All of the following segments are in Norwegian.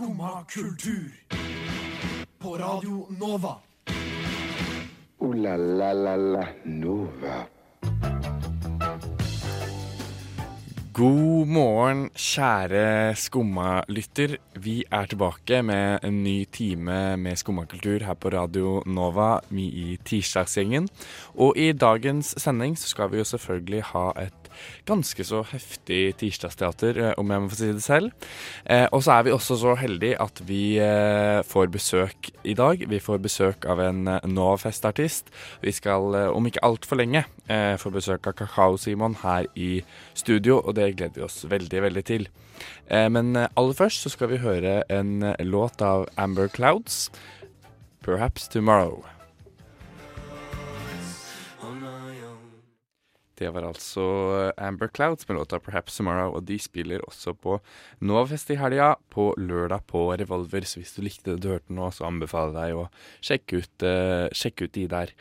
Skumma kultur. På Radio Nova. O-la-la-la-la Nova. God morgen, kjære Skumma-lytter. Vi er tilbake med en ny time med skummakultur her på Radio Nova, vi i Tirsdagsgjengen. Og i dagens sending så skal vi jo selvfølgelig ha et ganske så heftig tirsdagsteater, eh, om jeg må få si det selv. Eh, og så er vi også så heldige at vi eh, får besøk i dag. Vi får besøk av en Novafest-artist. Vi skal om ikke altfor lenge få besøk av Kakao-Simon her i studio, og det gleder vi oss veldig, veldig til. Men aller først så skal vi høre en låt av Amber Clouds, 'Perhaps Tomorrow'. Det var altså eh, Amber Clouds med låta 'Perhaps Tomorrow', og de spiller også på Novafest i helga, på lørdag på Revolver. Så hvis du likte det du hørte nå, så anbefaler jeg deg å sjekke ut, uh, sjekke ut de der.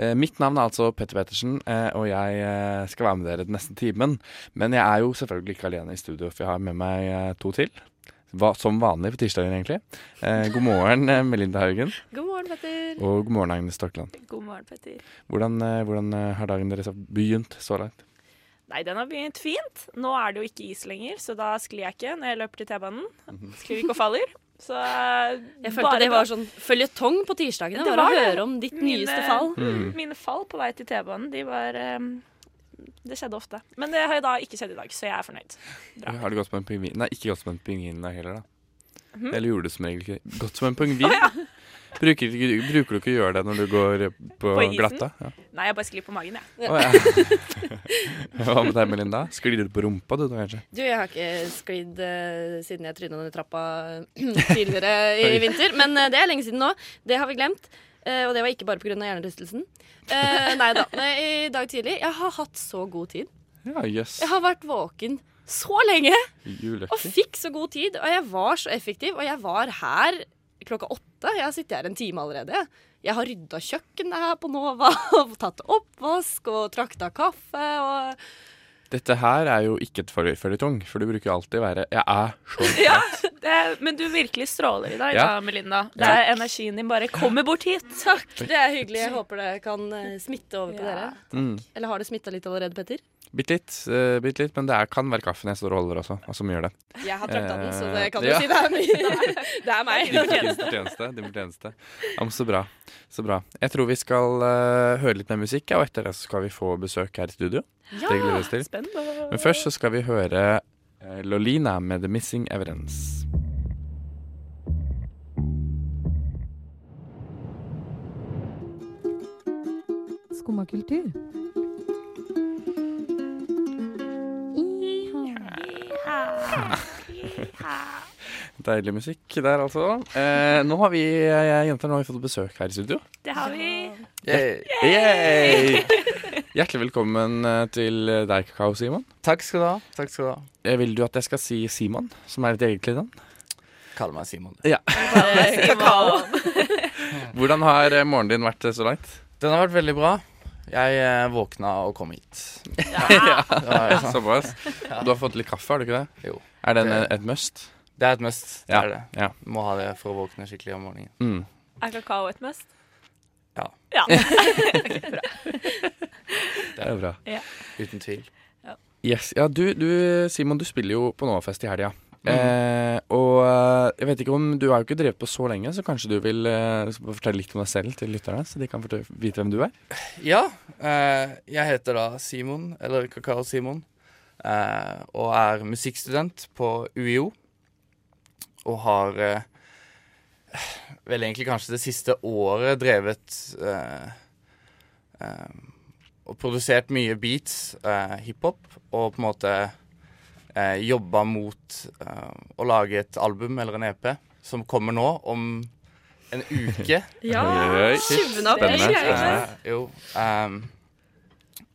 Uh, mitt navn er altså Petter Pettersen, uh, og jeg skal være med dere den neste timen. Men jeg er jo selvfølgelig ikke alene i studio, for jeg har med meg to til. Hva, som vanlig på tirsdager, egentlig. Eh, god morgen, eh, Melinda Haugen. God morgen, Petter. Og god morgen, Agnes Stokland. God morgen, Petter. Hvordan, eh, hvordan eh, har dagen deres begynt så langt? Nei, den har begynt fint. Nå er det jo ikke is lenger, så da sklir jeg ikke når jeg løper til T-banen. Sklir ikke og faller. Så Jeg følte det var sånn føljetong på tirsdagene. Det Bare var å høre om ditt Mine- nyeste fall. Mm. Mine fall på vei til T-banen, de var eh, Det skjedde ofte. Men det har jo da ikke skjedd i dag, så jeg er fornøyd. Bra. Har du gått som en pingvin? Nei, ikke gått som en pingvin heller, da. Mhm. Eller gjorde du som regel ikke Gått som en pingvin? bruker, ja. bruker du ikke å gjøre det når du går på, På glatta? Ja. Nei, jeg bare sklir på magen, jeg. Ja. Hva med deg, Melinda? Sklir du på rumpa, du, kanskje? Du, jeg har ikke sklidd uh, siden jeg tryna ned trappa tidligere i vinter. Men uh, det er lenge siden nå. Det har vi glemt. Eh, og det var ikke bare pga. hjernerystelsen. Uh, nei da. Nei, I dag tidlig Jeg har hatt så god tid. Ja, yes. Jeg har vært våken så lenge og fikk så god tid. Og jeg var så effektiv, og jeg var her klokka åtte. Jeg har sittet her en time allerede. jeg. Har rydda kjøkkenet her på Nova, og tatt oppvask og trakta kaffe. og... Dette her er jo ikke et føljetong, for du bruker alltid være Jeg er så Ja, det, men du virkelig stråler i dag, Ja. da, Melinda. Det er Energien din bare kommer bort hit. Takk, det er hyggelig. Jeg håper det kan eh, smitte over på Ja. dere. mm. Eller har det smitta litt allerede, Petter? Bitte litt, uh, bitte litt, men det er, kan være kaffen jeg står og holder også, og som gjør det. Jeg har trakta den, så det Eh, kan du ja. si det er min. Det er meg. Din fortjeneste. Din fortjeneste. Ja, men så bra. Så bra. Jeg tror vi skal uh, høre litt mer musikk, ja, og etter det så skal vi få besøk her i studio. Ja, Det gleder vi oss til. spennende. Men først så skal vi høre uh, Lolina med The Missing Evidence. Skumma kultur. Deilig musikk der, altså. Eh, nå har vi eh, jenter nå har vi fått besøk her i studio. Det har vi. Yay! Hjertelig velkommen eh, til deg, Kakao Simon. Takk skal du ha. Takk skal du ha. Eh, Vil du at jeg skal si Simon, som er ditt egentlig navn? Kall meg Simon. Kakao. Hvordan har eh, morgenen din vært så langt? Den har vært veldig bra. Jeg eh, våkna og kom hit. ja. Såpass. Du har fått litt kaffe, har du ikke det? Jo. Er Det- et must? Det er et must. Det er det. ja. Må ha det for å våkne skikkelig om morgenen. Mm. Er kakao et must? Ja. Ja. Det er bra. Uten tvil. Yes. Ja, du, du, Simon, du spiller jo på Novafest i helga. Mm. Eh, og eh, jeg vet ikke om Du har jo ikke drevet på så lenge, så kanskje du vil eh, fortelle litt om deg selv til lytterne, så de kan vite hvem du er? Ja, eh, jeg heter da Simon, eller Kakao Simon, eh, og er musikkstudent på UiO. Og har eh, vel egentlig kanskje det siste året drevet Og produsert mye beats, eh, hiphop, og på en måte eh, jobba mot eh, å lage et album eller en EP som kommer nå om en uke. Ja, Oi, oi, 20. Spennende, april. spennende. Eh, jo. ehm,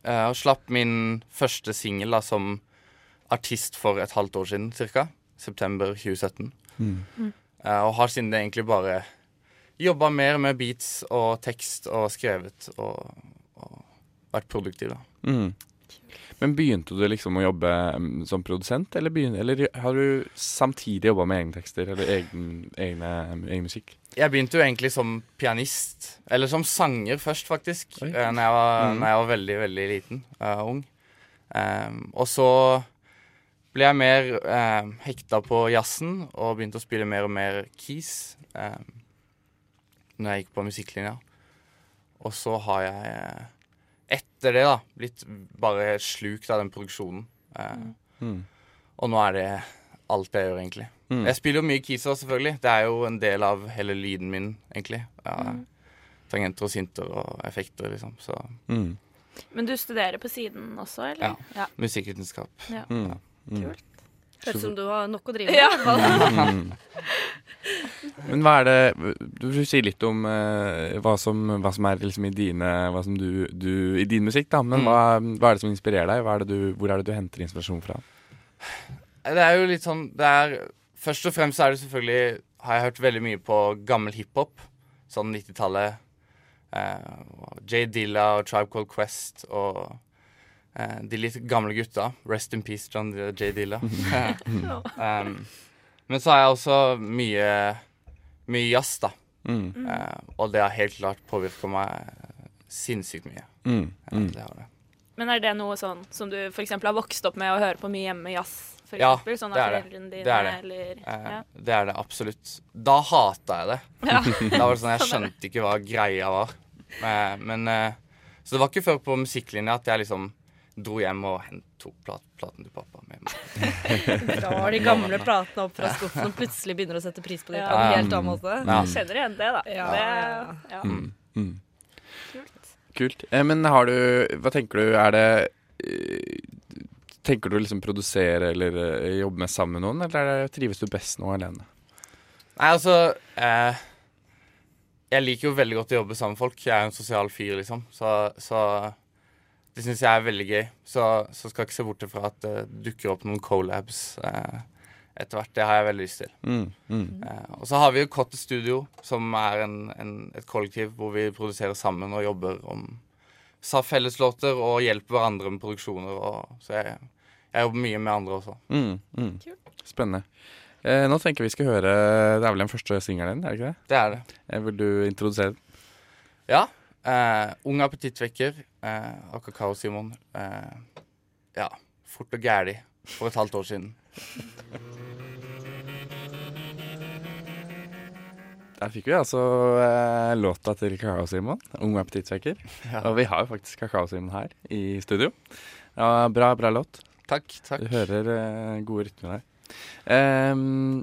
eh, og slapp min første singel som artist for et halvt år siden, cirka. September 2017. Mm. Eh, og har siden det egentlig bare jobba mer med beats og tekst og skrevet og, og vært produktiv, da. Mm. Men begynte du liksom å jobbe mm, som produsent, eller, begynte, eller har du samtidig jobba med egne tekster eller egen, egne, egen musikk? Jeg begynte jo egentlig som pianist, eller som sanger først, faktisk. Oi. eh, Når jeg var, Mm. når jeg var veldig, veldig liten og ung. Um, og så ble jeg mer um, hekta på jazzen og begynte å spille mer og mer keys um, når jeg gikk på musikklinja. Og så har jeg eh, etter det da blitt bare slukt av den produksjonen. Eh, Mm. Og nå er det alt jeg gjør, egentlig. Mm. Jeg spiller jo mye keyser, selvfølgelig. Det er jo en del av hele lyden min, egentlig. Ja, Tangenter og synter og effekter, liksom. Så Mm. Men du studerer på siden også, eller? Ja. musikkvitenskap. Ja. Mm. Kult. Høres ut som du har nok å drive med. Ja. Men hva er det Du får si litt om eh, hva, som, hva som er liksom i dine Hva som du, du I din musikk, da. Men Mm. hva, hva er det som inspirerer deg? Hva er det du, hvor er det du henter inspirasjon fra? Det er jo litt sånn det er, Først og fremst er det selvfølgelig Har jeg hørt veldig mye på gammel hiphop. Sånn 90-tallet. Eh, Jay Dilla og Tribe Called Quest og eh, de litt gamle gutta. Rest in peace, John D- J. Dilla. um, men så har jeg også mye Mye jazz, da. Mm. Uh, og det har helt klart påvirka meg sinnssykt mye. Mm. Ja, Mm. det har det. Men er det noe sånn som du f.eks. har vokst opp med å høre på mye hjemme jazz? For Ja, eksempel, sånn det er det. dine, Det er det. eller Eh, ja. Det er det absolutt. Da hata jeg det. Ja. Da var det sånn, Jeg skjønte ikke hva greia var. Men, Men eh, Så det var ikke før på musikklinja at jeg liksom dro hjem og tok plat, platen til pappa med meg. Drar de gamle platene opp fra skuffen og plutselig begynner å sette pris på dem på Ja. en helt annen måte. Ja. Jeg kjenner igjen det, da. Ja, det, ja. Mm. Mm. Kult. Kult. Eh, men har du Hva tenker du? Er det eh, Tenker du liksom produsere eller eh, jobbe med sammen med noen, eller er det, trives du best nå alene? Nei, altså eh, Jeg liker jo veldig godt å jobbe sammen med folk. Jeg er jo en sosial fyr, liksom. Så, så det syns jeg er veldig gøy. Så, så skal jeg ikke se bort fra at det dukker opp noen collabs eh, etter hvert. Det har jeg veldig lyst til. Mm. Mm. Eh, og så har vi jo Cottage Studio, som er en, en, et kollektiv hvor vi produserer sammen og jobber om sa felleslåter og hjelper hverandre med produksjoner. Og, så jeg, jeg jobber mye med andre også. Mm. Mm. Spennende. Eh, nå tenker vi skal høre Det er vel den første singelen din, er det ikke det? Det er det. Eh, vil du introdusere den? Ja. Eh, ung appetittvekker Uh, og Kakao-Simon. Uh, ja. Fort og gæli for et halvt år siden. Der fikk vi altså eh, låta til Kakao-Simon, Ung appetittvekker. Ja. Og vi har jo faktisk Kakao-Simon her i studio. Ja, bra, bra låt. Takk. takk. Du hører eh, gode rytmer der. Ehm,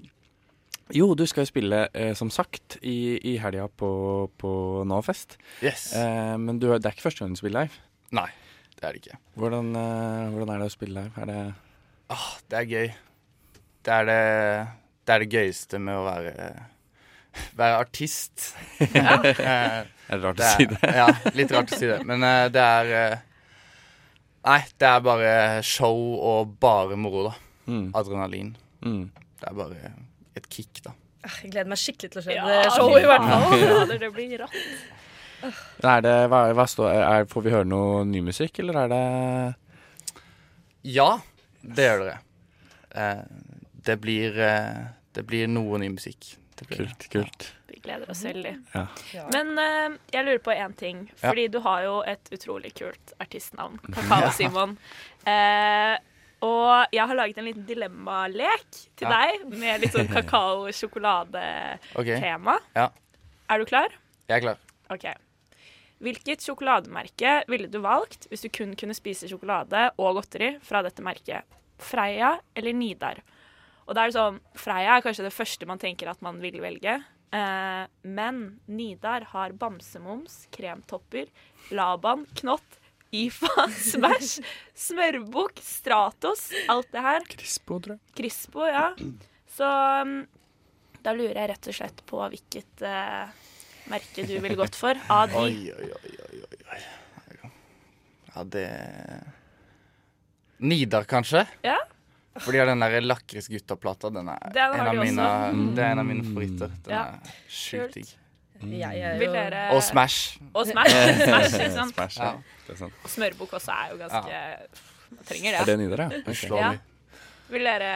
jo, du skal jo spille, eh, som sagt, i, i helga på, på Nåfest. Yes. Eh, men du, det er ikke første gang du spiller live. Nei, det er det ikke. Hvordan, eh, hvordan er det å spille live? Er det Ah, det er gøy. Det er det, det er det gøyeste med å være, være artist. Det Er det rart det å er, si det? ja, litt rart å si det. Men eh, det er eh, Nei, det er bare show og bare moro, da. Mm. Adrenalin. Mm. Det er bare et kick, da. Ah, Jeg gleder meg skikkelig til å se Ja, det showet, i hvert fall. Ja, det, det blir rått. Er det, hva, hva står, er, får vi høre noe ny musikk, eller er det Ja, det gjør dere. Eh, det blir eh, Det blir noe ny musikk. Det blir, Kult, kult. Vi gleder oss veldig. Ja. Men eh, jeg lurer på én ting. Fordi du har jo et utrolig kult artistnavn. Kakao-Simon. Eh, og jeg har laget en liten dilemmalek til Ja. deg med litt sånn kakao-sjokolade-tema. Okay. Ja, Er du klar? jeg er klar. OK. Hvilket sjokolademerke ville du valgt hvis du kun kunne spise sjokolade og godteri fra dette merket? Freia eller Nidar? Og da er det sånn, Freia er kanskje det første man tenker at man vil velge. Eh, men Nidar har bamsemums, kremtopper, Laban, Knott, IFA, Smash, Smørbukk, Stratos, alt det her. Crispo, tror jeg. Crispo, ja. Så um, da lurer jeg rett og slett på hvilket uh, merke du ville gått for av de. Oi, oi, oi, oi. Ja, det Nidar, kanskje? Ja. Fordi den der lakrisgutta-plata. Den er, Den har en av de mine, også. det er en av mine favoritter. Den Ja. er sjukt digg. Dere Og Smash. Og Smash. Smash ikke sant? Smash, Ja. ja. Det er sant. Og smørbukk også er jo ganske Man trenger Er det. nydere? Okay. ja? Vil dere,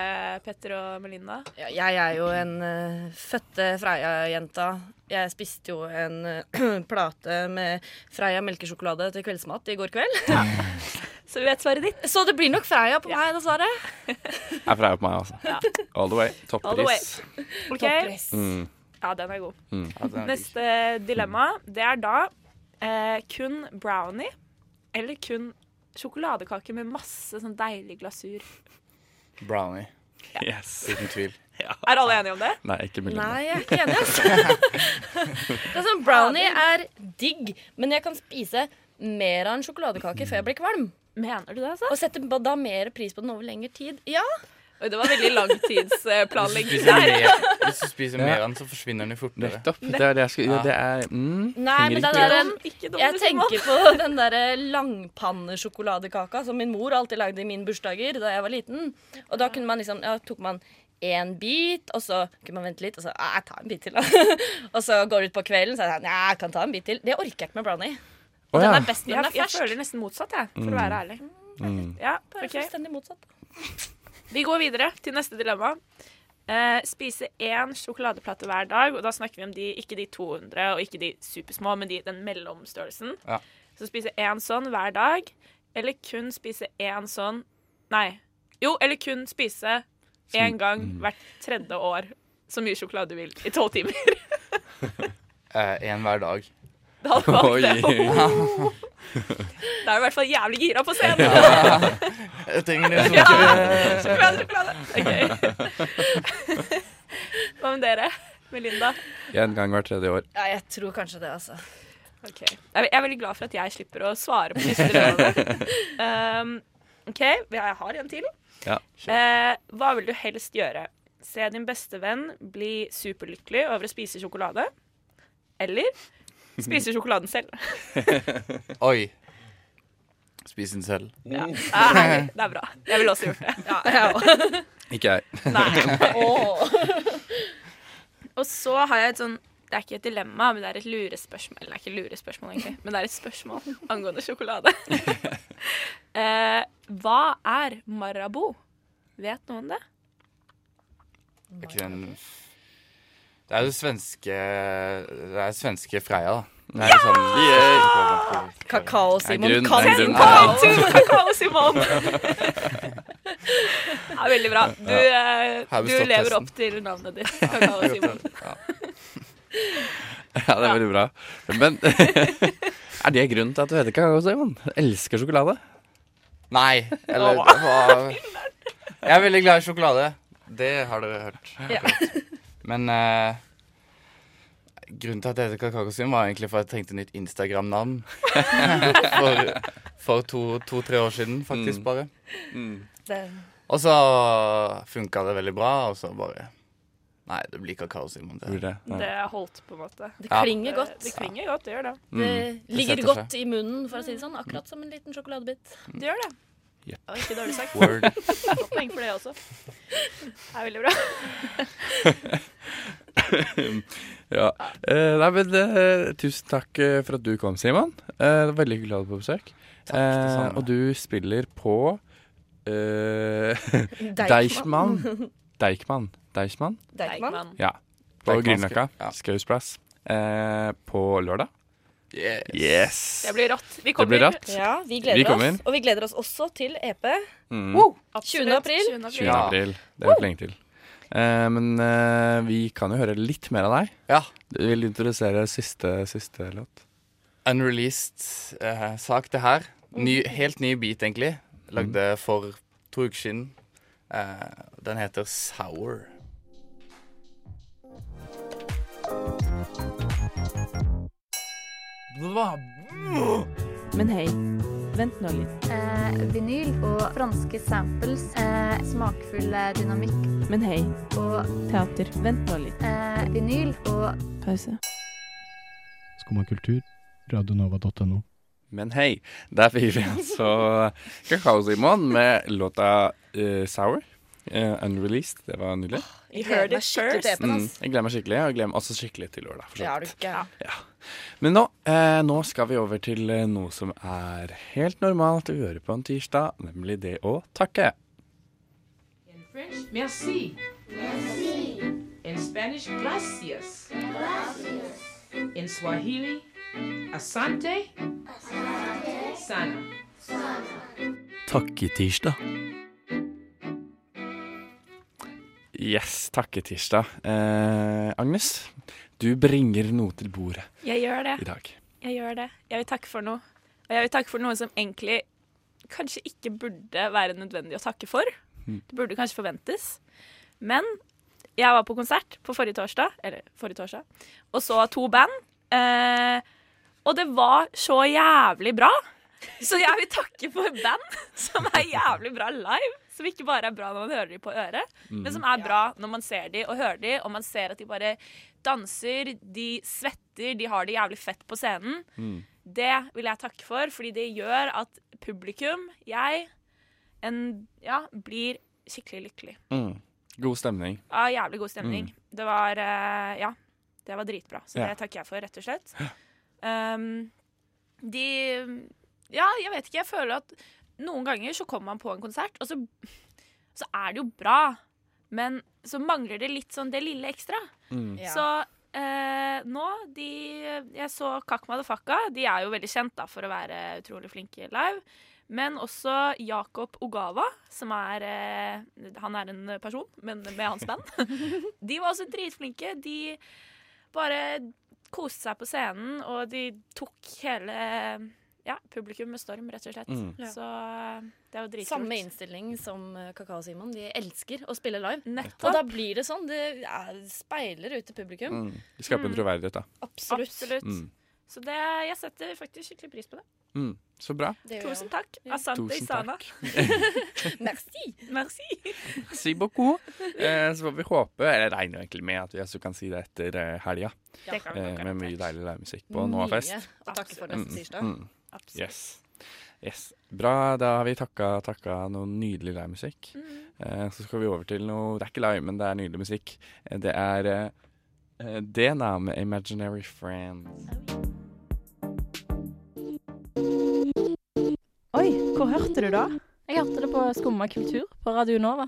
Petter og Melinda? Ja, jeg er jo en uh, fødte Freia-jenta. Jeg spiste jo en uh, plate med Freia melkesjokolade til kveldsmat i går kveld. Så vi vet svaret ditt. Så det blir nok Freia på meg, dessverre. Er Freia på meg, altså. Ja. All the way. All the way. Toppris. OK. Toppress. Mm. Ja, den er god. Ja, den er. Neste dilemma, det er da eh, kun brownie eller kun sjokoladekake med masse sånn deilig glasur. Brownie. Yes. Uten tvil. Er alle enige om det? Nei, ikke Melinda. Nei, jeg er ikke enig, altså. det er sånn, brownie er digg, men jeg kan spise mer av en sjokoladekake før jeg blir kvalm. Mener du det, altså? Og setter da mer pris på den over lengre tid. Ja, Oi, det var veldig langtidsplanlegging der. hvis du spiser mer av den, så forsvinner den jo fortere. Nettopp. Det er det jeg skal Ja. ja, Det er mm, Nei, men den der- Jeg tenker på den derre langpannesjokoladekaka som min mor alltid lagde i mine bursdager da jeg var liten. Og da kunne man liksom, ja, tok man én bit, og så kunne man vente litt, og så «Ah, jeg tar en bit til, da. og så går det ut på kvelden, så er det sånn, ja, jeg kan ta en bit til. Det orker jeg ikke med brownie. Den ja. er best når den Jeg, fersk. jeg føler nesten motsatt, jeg, for å være ærlig. Mm. Ja, Bare okay. fullstendig motsatt. Vi går videre til neste dilemma. Eh, spise én sjokoladeplate hver dag, og da snakker vi om de, ikke de 200 og ikke de supersmå, men de, den mellomstørrelsen. Ja. Så spise én sånn hver dag, eller kun spise én sånn Nei. Jo, eller kun spise én gang hvert tredje år så mye sjokolade du vil i tolv timer. Én hver dag. Da hadde vært det. Da er du i hvert fall jævlig gira på scenen. Jeg trenger det Ja. Sjokolade, sjokolade. Okay. Hva med dere? Melinda? En gang hvert tredje år. Ja, jeg tror kanskje det, altså. Okay. Jeg er veldig glad for at jeg slipper å svare på disse dilemmaene. Um, OK, jeg har en til. Ja. Uh, hva vil du helst gjøre? Se din beste venn bli superlykkelig over å spise sjokolade? Eller spise sjokoladen selv? Oi. Spis den selv. Ja. Ah, det er bra. Jeg ville også gjort det. Ja, jeg også. Ikke jeg. Nei. Oh. Og så har jeg et sånn Det er ikke et dilemma, men det er et lurespørsmål. Eller det er ikke lurespørsmål, egentlig, men det er et spørsmål angående sjokolade. eh, hva er Marabou? Vet noen det? Er ikke den Det er jo svenske Det er svenske Freia, da. Det er sånn Yeah. Kakao-Simon kan det er kakao. Kakao, kakao, Simon! Ja, veldig bra. Du, ja. Du lever testen. opp til navnet ditt. Kakao, Simon. Ja. Ja, det er veldig bra. Men er det grunnen til at du heter kakao, Simon? Elsker sjokolade? Nei, eller hva Jeg er veldig glad i sjokolade. Det har dere hørt. Ja. Men eh, grunnen til at jeg heter Kakaosim, var egentlig for at jeg trengte nytt Instagram-navn. for for to-tre to, år siden, faktisk, Mm. bare. Det- Og så funka det veldig bra, og så bare Nei, det blir Kakao-Simon. Det. det. Ja. Det holdt, på en måte. Det Ja. klinger godt. Det klinger godt, det gjør det. Mm. Det ligger setter godt i munnen, for å si det sånn. Akkurat som en liten sjokoladebit. Det gjør det. Jepp. Det var ikke dårlig sagt. Word. Godt poeng for det også. Det er veldig bra. Ja. Eh, nei, men eh, tusen takk eh, for at du kom, Simon. Eh, det var veldig hyggelig å ha deg på besøk. Takk. Eh, og du spiller på eh, Deichman. Deichman. Deichman. Deichman Deichman. Ja. På Grünerløkka. Ja. Skaus plass. Eh, på lørdag. Yes. Yes! Det blir rått. Vi Det blir rått. Ja, vi gleder Vi kommer. oss. Og vi gleder oss også til EP. Mm. Wow, 20. april. 20. 20. Ja. april. Det er ikke lenge til. Eh, men eh, vi kan jo høre litt mer av deg. Ja. Du vil introdusere siste, siste låt. Unreleased eh, sak, det her. Ny, helt ny beat, egentlig. Lagde for to uker siden. Eh, den heter Sour. Men hei, vent nå litt. Eh, vinyl og franske samples. Eh, smakfull eh, dynamikk. Men hei, Og teater, vent nå litt. eh, vinyl og Pause. Skumma kultur, radionova.no. Men hei, der fikk vi altså Kakao Simon med låta uh, Sour. Eh, unreleased. Det var nydelig. Jeg You heard gleder meg it skikkelig til first. Mm, jeg gleder meg skikkelig, og jeg gleder meg også skikkelig til lørdag. Ja, ikke. Men nå, eh, nå skal vi over til eh, noe som er helt normalt å gjøre på en tirsdag, nemlig det å takke. In French, merci. In Spanish, gracias. In Swahili, asante. Sana. Takketirsdag. Yes, takketirsdag. Eh, Agnes, du bringer noe til bordet Jeg gjør det. i dag. Jeg gjør det. Jeg vil takke for noe. Og jeg vil takke for noe som egentlig kanskje ikke burde være nødvendig å takke for. Mm. Det burde kanskje forventes. Men jeg var på konsert på forrige torsdag, eller forrige torsdag, og så to band. Eh, og det var så jævlig bra. Så jeg vil takke for band som er jævlig bra live. Som ikke bare er bra når man hører dem på øret, men som er bra når man ser dem og hører dem, og man ser at de bare danser, de svetter, de har det jævlig fett på scenen. Mm. Det vil jeg takke for, fordi det gjør at publikum, jeg, en, ja, blir skikkelig lykkelig. Mm. God stemning. Ja, jævlig god stemning. Det var eh, Ja, det var dritbra. Så Ja. det takker jeg for, rett og slett. Um, de Ja, jeg vet ikke. Jeg føler at noen ganger så kommer man på en konsert, og så, så er det jo bra, men så mangler det litt sånn det lille ekstra. Mm. Ja. Så eh, nå, de Jeg så Kakk Madafakka. De er jo veldig kjent da, for å være utrolig flinke live. Men også Jakob Ogawa, som er eh, Han er en person, men med hans band. de var også dritflinke. De bare koste seg på scenen, og de tok hele ja, publikum med storm, rett og slett. Mm. Ja. Så det er jo dritkult. Samme innstilling som eh, Kakao-Simon. De elsker å spille live. Nettopp. Og da blir det sånn. Det er, speiler ut til publikum. Mm. De skaper en Mm. troverdighet, da. Absolutt. Absolutt. Mm. Så det, jeg setter faktisk skikkelig pris på det. Mm. Så bra. Det Tusen takk. Ja. Asante Isana. Merci. Merci. Si beaucoup. Eh, så får vi håpe Jeg regner egentlig med at vi også kan si det etter eh, helga, Ja. eh, med mye deilig livemusikk på Noafest. Og takke for Mm, neste tirsdag. mm. mm. Yes. yes. Bra. Da har vi takka, takka noe nydelig livemusikk. Mm. Eh, så skal vi over til noe Det er ikke live, men det er nydelig musikk. Eh, Det er eh, eh, Dena med 'Imaginary Friends'. Hvor hørte du da? Jeg hørte det på Skumma kultur på Radio Nova.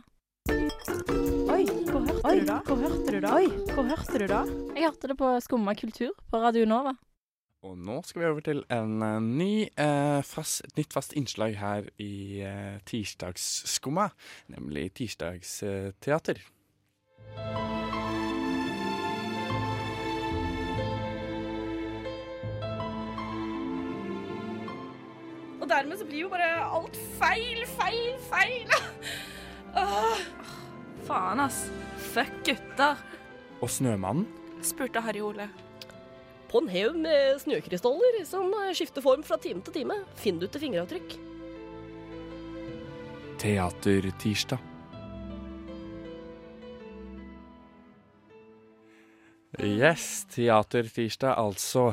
Oi, hvor hørte du da? Hvor hørte du da? Oi, hvor hørte du da? Jeg hørte det på Skumma kultur på Radio Nova. Og nå skal vi over til en eh, ny, eh, fast, et nytt fast innslag her i eh, Tirsdagsskumma, nemlig Tirsdagsteater. Og dermed så blir jo bare alt feil, feil, feil. Åh. Faen, ass. Fuck gutta, Og Snømannen. spurte Harry Ole. På en haug med snøkrystaller som skifter form fra time til time, finner du til fingeravtrykk. Teatertirsdag. Yes, Teatertirsdag altså.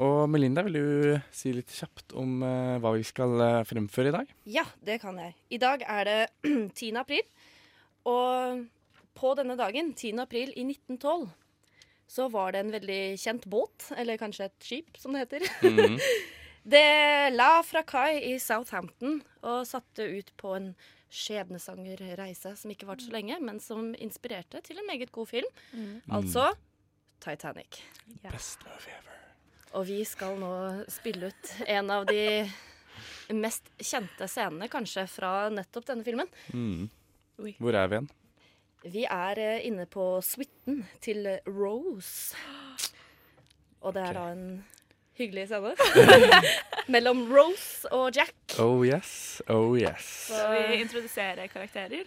Og Melinda, vil du si litt kjapt om uh, hva vi skal uh, fremføre i dag? Ja, det kan jeg. I dag er det 10. april. Og på denne dagen, 10. april i 1912, så var det en veldig kjent båt, eller kanskje et skip, som det heter. Mhm. Det la fra kai i Southampton og satte ut på en skjebnesangerreise som ikke varte så lenge, men som inspirerte til en meget god film. Altså Titanic. Best movie ever. Og vi skal nå spille ut en av de mest kjente scenene kanskje fra nettopp denne filmen. Mm. Hvor er vi igjen? Vi er eh, inne på suiten til Rose. Og det er okay. da en hyggelig scene mellom Rose og Jack. Oh yes, oh yes. Så vi introduserer karakterer?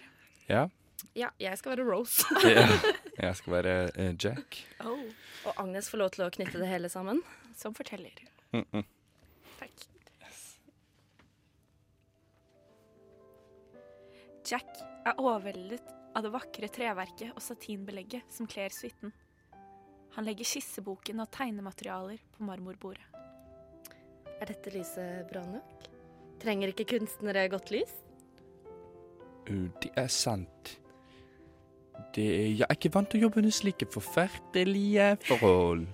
Ja, Ja, jeg skal være Rose. jeg skal være eh, Jack. Oh. Og Agnes får lov til å knytte det hele sammen. Som forteller. Mm -mm. Takk. Jack er overveldet av det vakre treverket og satinbelegget som kler suiten. Han legger skisseboken og tegnematerialer på marmorbordet. Er dette lyset bra nok? Trenger ikke kunstnere godt lys? Uh, det er sant. Det, jeg er ikke vant til å jobbe under slike forferdelige forhold.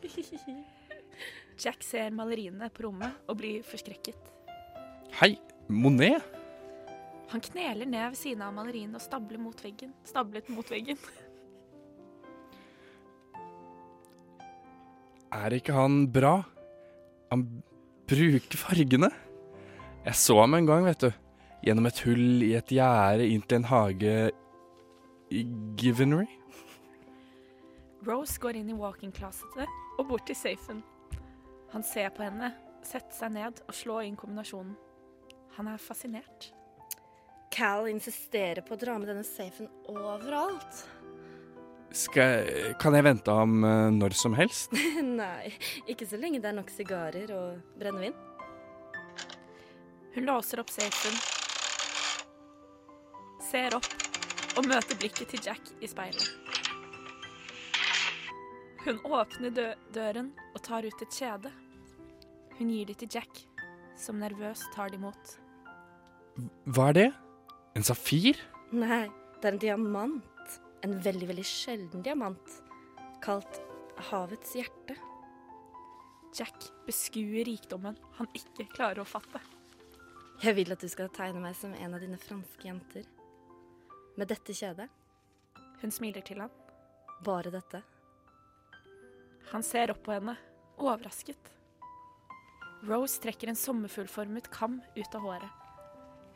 Jack ser maleriene på rommet og blir forskrekket. Hei, Monet? Han kneler ned ved siden av maleriene og stabler mot veggen. Stablet mot veggen. Er ikke han bra? Han bruker fargene. Jeg så ham en gang, vet du. Gjennom et hull i et gjerde inn til en hage i Givenery. Rose går inn i walk-in-closetet og bort til safen. Han ser på henne, setter seg ned og slår inn kombinasjonen. Han er fascinert. Cal insisterer på å dra med denne safen overalt. Skal, kan jeg vente ham eh, når som helst? Nei, ikke så lenge det er nok sigarer og brennevin. Hun låser opp safen, ser opp og møter blikket til Jack i speilet. Hun åpner dø døren og tar ut et kjede. Hun gir det til Jack, som nervøst tar det imot. Hva er det? En safir? Nei, det er en diamant. En veldig, veldig sjelden diamant. Kalt havets hjerte. Jack beskuer rikdommen han ikke klarer å fatte. Jeg vil at du skal tegne meg som en av dine franske jenter. Med dette kjedet. Hun smiler til ham. Bare dette. Han ser opp på henne, overrasket. Rose trekker en sommerfuglformet kam ut av håret.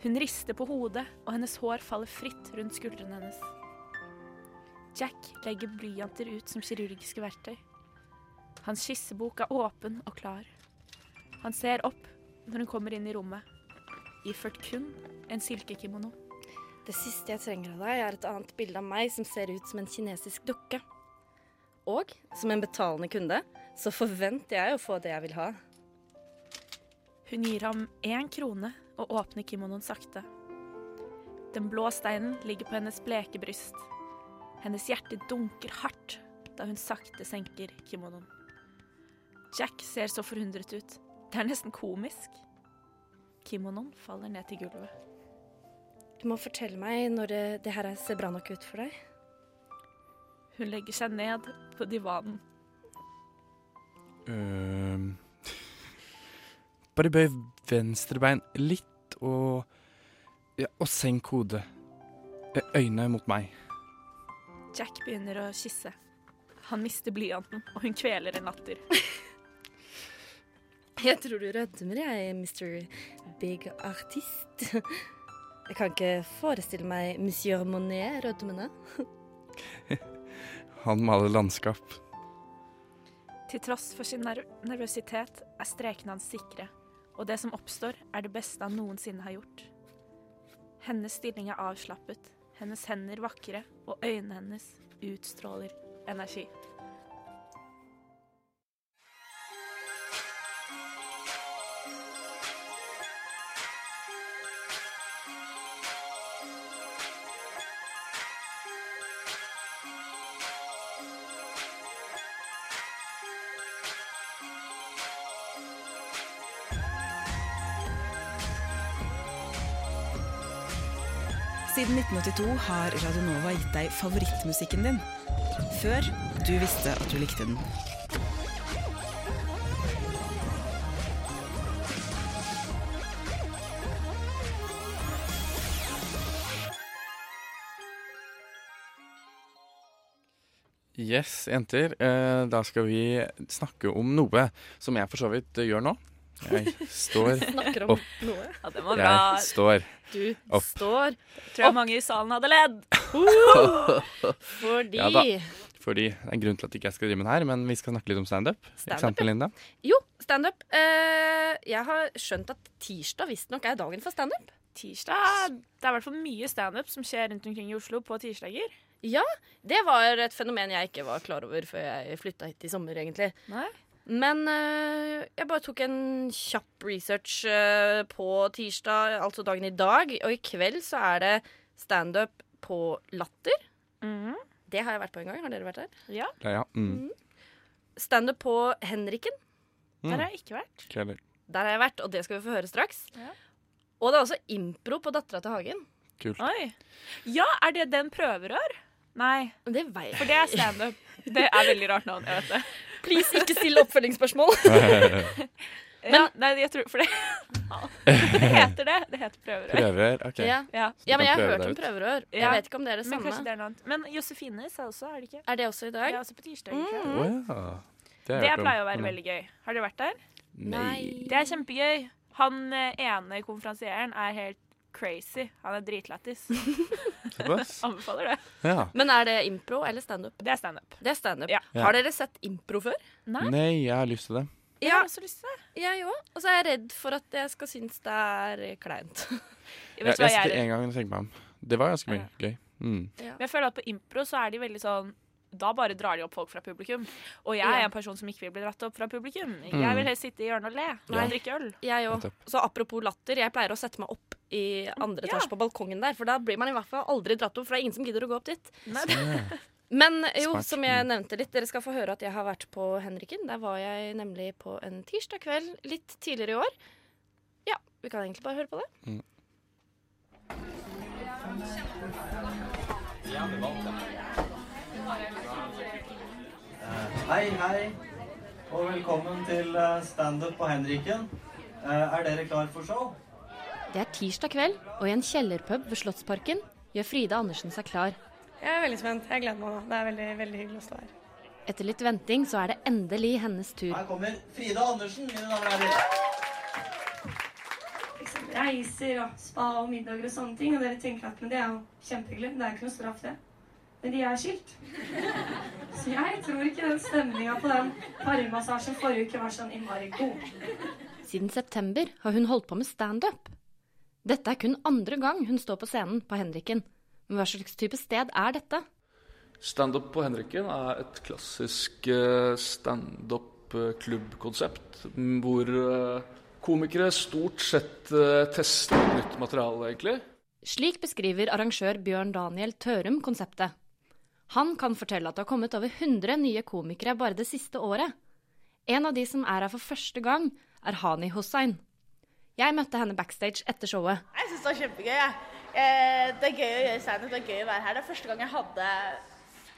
Hun rister på hodet, og hennes hår faller fritt rundt skuldrene hennes. Jack legger blyanter ut som kirurgiske verktøy. Hans skissebok er åpen og klar. Han ser opp når hun kommer inn i rommet, iført kun en silkekimono. Det siste jeg trenger av deg, er et annet bilde av meg som ser ut som en kinesisk dukke. Og som en betalende kunde så forventer jeg å få det jeg vil ha. Hun gir ham én krone og åpner kimonoen sakte. Den blå steinen ligger på hennes bleke bryst. Hennes hjerte dunker hardt da hun sakte senker kimonoen. Jack ser så forundret ut. Det er nesten komisk. Kimonoen faller ned til gulvet. Du må fortelle meg når det, det her ser bra nok ut for deg. Hun legger seg ned på divanen. Uh, bare bøy venstre bein litt og ja, Og senk hodet. Øynene mot meg. Jack begynner å kysse. Han mister blyanten, og hun kveler en latter. Jeg tror du rødmer, jeg, Mr. Big Artist. Jeg kan ikke forestille meg Monsieur Monet rødmende. Han maler landskap. Til tross for sin nerv nervøsitet er strekene hans sikre, og det som oppstår, er det beste han noensinne har gjort. Hennes stilling er avslappet, hennes hender vakre, og øynene hennes utstråler energi. Siden 1982 har Radionova gitt deg favorittmusikken din. Før du visste at du likte den. Yes, jenter. Eh, da skal vi snakke om noe som jeg for så vidt eh, gjør nå. Jeg står opp. noe. Ja, det var bra. Jeg står Du opp. står Tror jeg mange i salen hadde ledd. fordi Ja da. Fordi det er en grunn til at jeg ikke skal drive med det her, men vi skal snakke litt om standup. Sant, ja. Linda? Jo, standup. Uh, jeg har skjønt at tirsdag visstnok er dagen for standup. Tirsdag Det er i hvert fall mye standup som skjer rundt omkring i Oslo på tirsdager. Ja, det var et fenomen jeg ikke var klar over før jeg flytta hit i sommer, egentlig. Nei? Men eh, jeg bare tok en kjapp research eh, på tirsdag, altså dagen i dag. Og i kveld så er det standup på Latter. Mhm. Det har jeg vært på en gang. Har dere vært der? Ja. Ja, ja. Mm. Standup på Henriken. Mm. Der har jeg ikke vært. Ikke. Der har jeg vært, og det skal vi få høre straks. Ja. Og det er også impro på Dattera til Hagen. Kult. Oi. Ja, er det den prøverør? Nei. Det For det er standup. Det er veldig rart navn. Jeg vet det. Please, ikke still oppfølgingsspørsmål. ja, nei, jeg tror For det Det heter det. Det heter prøverør. Prøverør, ok. Ja. Ja. Ja, men jeg har hørt om prøverør. Jeg vet ikke om det er det samme. Men kanskje det er noe annet. Men Josefines er også, er det ikke? Er det også i dag? Det er også på tirsdag. Mm. ja. Det, Det pleier å være Mm. veldig gøy. Har dere vært der? Nei. Det er kjempegøy. Han eh, ene konferansieren er helt crazy. Han er dritlættis. Anbefaler det. Ja. Men er det impro eller standup? Det er standup. Det er standup. Ja. Har dere sett impro før? Nei, jeg har lyst til det. Jeg har også lyst til det. Jeg òg. Og så er jeg redd for at jeg skal synes det er kleint. Jeg, jeg hva jeg er en gang og tenker meg om. Det var ganske mye gøy. Mm. Men jeg føler at på impro så er de veldig sånn da bare drar de opp folk fra publikum. Og jeg er en person som ikke vil bli dratt opp fra publikum. Mm. Jeg vil helst sitte i hjørnet og le når jeg drikker øl. Jeg òg. Så apropos latter, jeg pleier å sette meg opp i andre Ja. etasje på balkongen der, for da blir man i hvert fall aldri dratt opp, for det er ingen som gidder å gå opp dit. Men jo, Smart. som jeg nevnte litt, dere skal få høre at jeg har vært på Henriken. Der var jeg nemlig på en tirsdag kveld litt tidligere i år. Ja, vi kan egentlig bare høre på det. Mm. Hei, hei, og velkommen til eh, standup på Henriken. Eh, Er dere klar for show? Det er tirsdag kveld, og i en kjellerpub ved Slottsparken gjør Frida Andersen seg klar. Jeg er veldig spent. Jeg gleder meg nå. Det er veldig, veldig hyggelig å stå her. Etter litt venting så er det endelig hennes tur. Her kommer Frida Andersen, mine damer og herrer. Liksom reiser og spa og middager og sånne ting. Og dere tenker at men det er jo kjempehyggelig. Det er ikke noe straff, det. Men de er skilt. Så jeg tror ikke den stemninga på den parmassasjen forrige uke var sånn innmari god. Siden september har hun holdt på med standup. Dette er kun andre gang hun står på scenen på Henriken. Men hva slags type sted er dette? Standup på Henriken er et klassisk eh, standup-klubbkonsept hvor eh, komikere stort sett eh, tester nytt materiale, egentlig. Slik beskriver arrangør Bjørn Daniel Tørum konseptet. Han kan fortelle at det har kommet over 100 nye komikere bare det siste året. En av de som er her for første gang, er Hani Hossein. Jeg møtte henne backstage etter showet. Jeg syns det var kjempegøy. jeg. Eh, Det er gøy å gjøre standup, det er gøy å være her. Det er første gang jeg hadde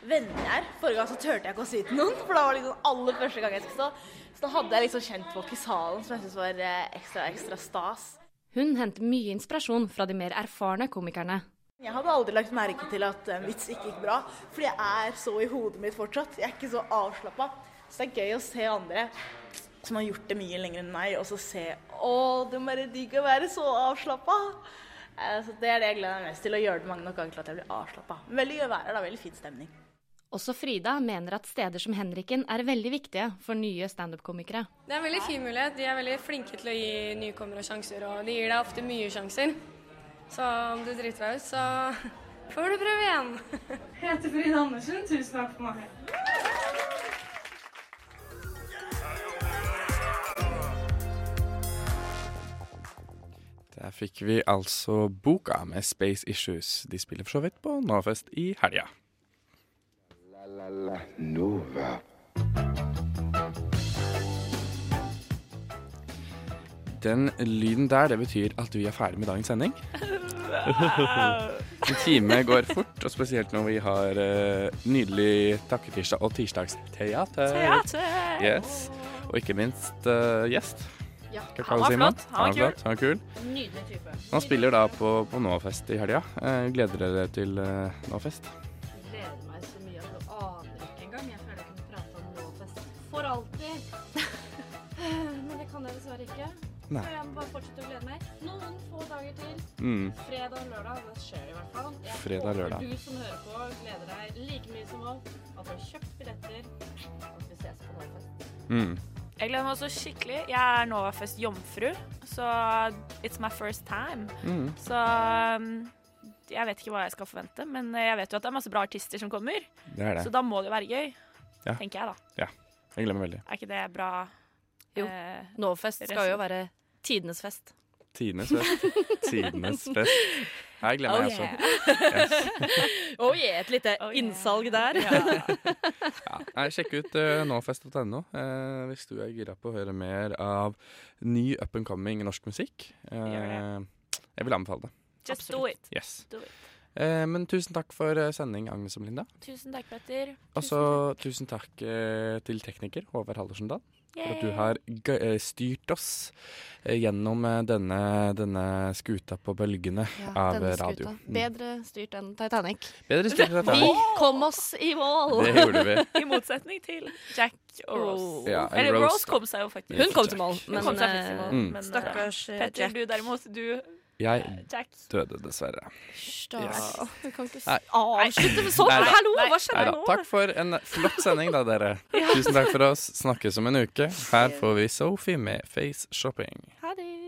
venner her. Forrige gang så turte jeg ikke å si til noen, for da var det liksom aller første gang jeg skulle stå. Så da hadde jeg liksom kjent folk i salen som jeg syntes var eh, ekstra, ekstra stas. Hun henter mye inspirasjon fra de mer erfarne komikerne. Jeg hadde aldri lagt merke til at en vits ikke gikk bra, fordi jeg er så i hodet mitt fortsatt. Jeg er ikke så avslappa. Så det er gøy å se andre som har gjort det mye lenger enn meg, og så se Å, det må være digg å være så avslappa. Eh, Så det er det jeg gleder meg mest til, å gjøre det mange nok ganger til at jeg blir avslappa. Veldig gøy å være her, da. Veldig fin stemning. Også Frida mener at steder som Henriken er veldig viktige for nye standup-komikere. Det er en veldig fin mulighet. De er veldig flinke til å gi nykommere sjanser, og de gir deg ofte mye sjanser. Så om du driter deg ut, så får du prøve igjen. Jeg heter Frida Andersen. Tusen takk for meg. Der fikk vi altså boka med Space Issues. De spiller for så vidt på Novafest i helga. La, la, la. Nova. Den lyden der, det betyr at vi er ferdig med dagens sending. En time går fort, og spesielt når vi har uh, nydelig takketirsdag og tirsdagsteater. Teater! Yes. Og ikke minst uh, gjest. Ja, han var flott. Han var kul. Han var kul. Nydelig type. Han spiller da på, på Nåfest i helga. Uh, gleder dere til uh, Novafest? Nei. Jeg må bare fortsette å glede meg. Noen få dager til. Mm. Fredag og lørdag. Det skjer i hvert fall. Jeg Fredag og håper lørdag. du som hører på, gleder deg like mye som oss. At du har kjøpt billetter. Og at vi ses på Norfest. Mm. Jeg gleder meg også skikkelig. Jeg er Novafest jomfru, så it's my first time. Mm. Så um, jeg vet ikke hva jeg skal forvente, men jeg vet jo at det er masse bra artister som kommer. Det er det. Så da må det jo være gøy, Ja. tenker jeg da. Ja. Jeg gleder meg veldig. Er ikke det bra? Jo. eh, Novafest skal jo være tidenes fest. Tidenes fest. Tidenes fest. Jeg gleder meg, Oh, jeg også. oh yeah, et lite innsalg der. Ja, sjekk ut uh, novafest.no eh, hvis du er gira på å høre mer av ny up and coming norsk musikk. Eh, Gjør jeg vil anbefale det. Just do it. Yes. Do it. Eh, men tusen takk for eh, sending, Agnes og Melinda. Tusen takk, Petter. Og så tusen takk eh, til tekniker Håvard Hallersendal for at du har eh, styrt oss eh, gjennom eh, denne, denne skuta på bølgene Ja, av denne radio. skuta. Mm. Bedre styrt enn Titanic. Bedre styrt enn Vi kom oss i mål! Det gjorde vi. I motsetning til Jack og Rose. Ja, Eller Rose, Rose kom seg jo faktisk. Hun kom til mål, men, men, Mm. men Stakkars, Petter, Jack. du derimot, du Jeg Jack. døde dessverre. Yes. Vi kan ikke avslutte med sånn! Hallo, hva skjedde nå? Takk for en flott sending, da, dere. Ja. Tusen takk for oss. Snakkes om en uke. Her får vi Sophie med Face Shopping. Ha det.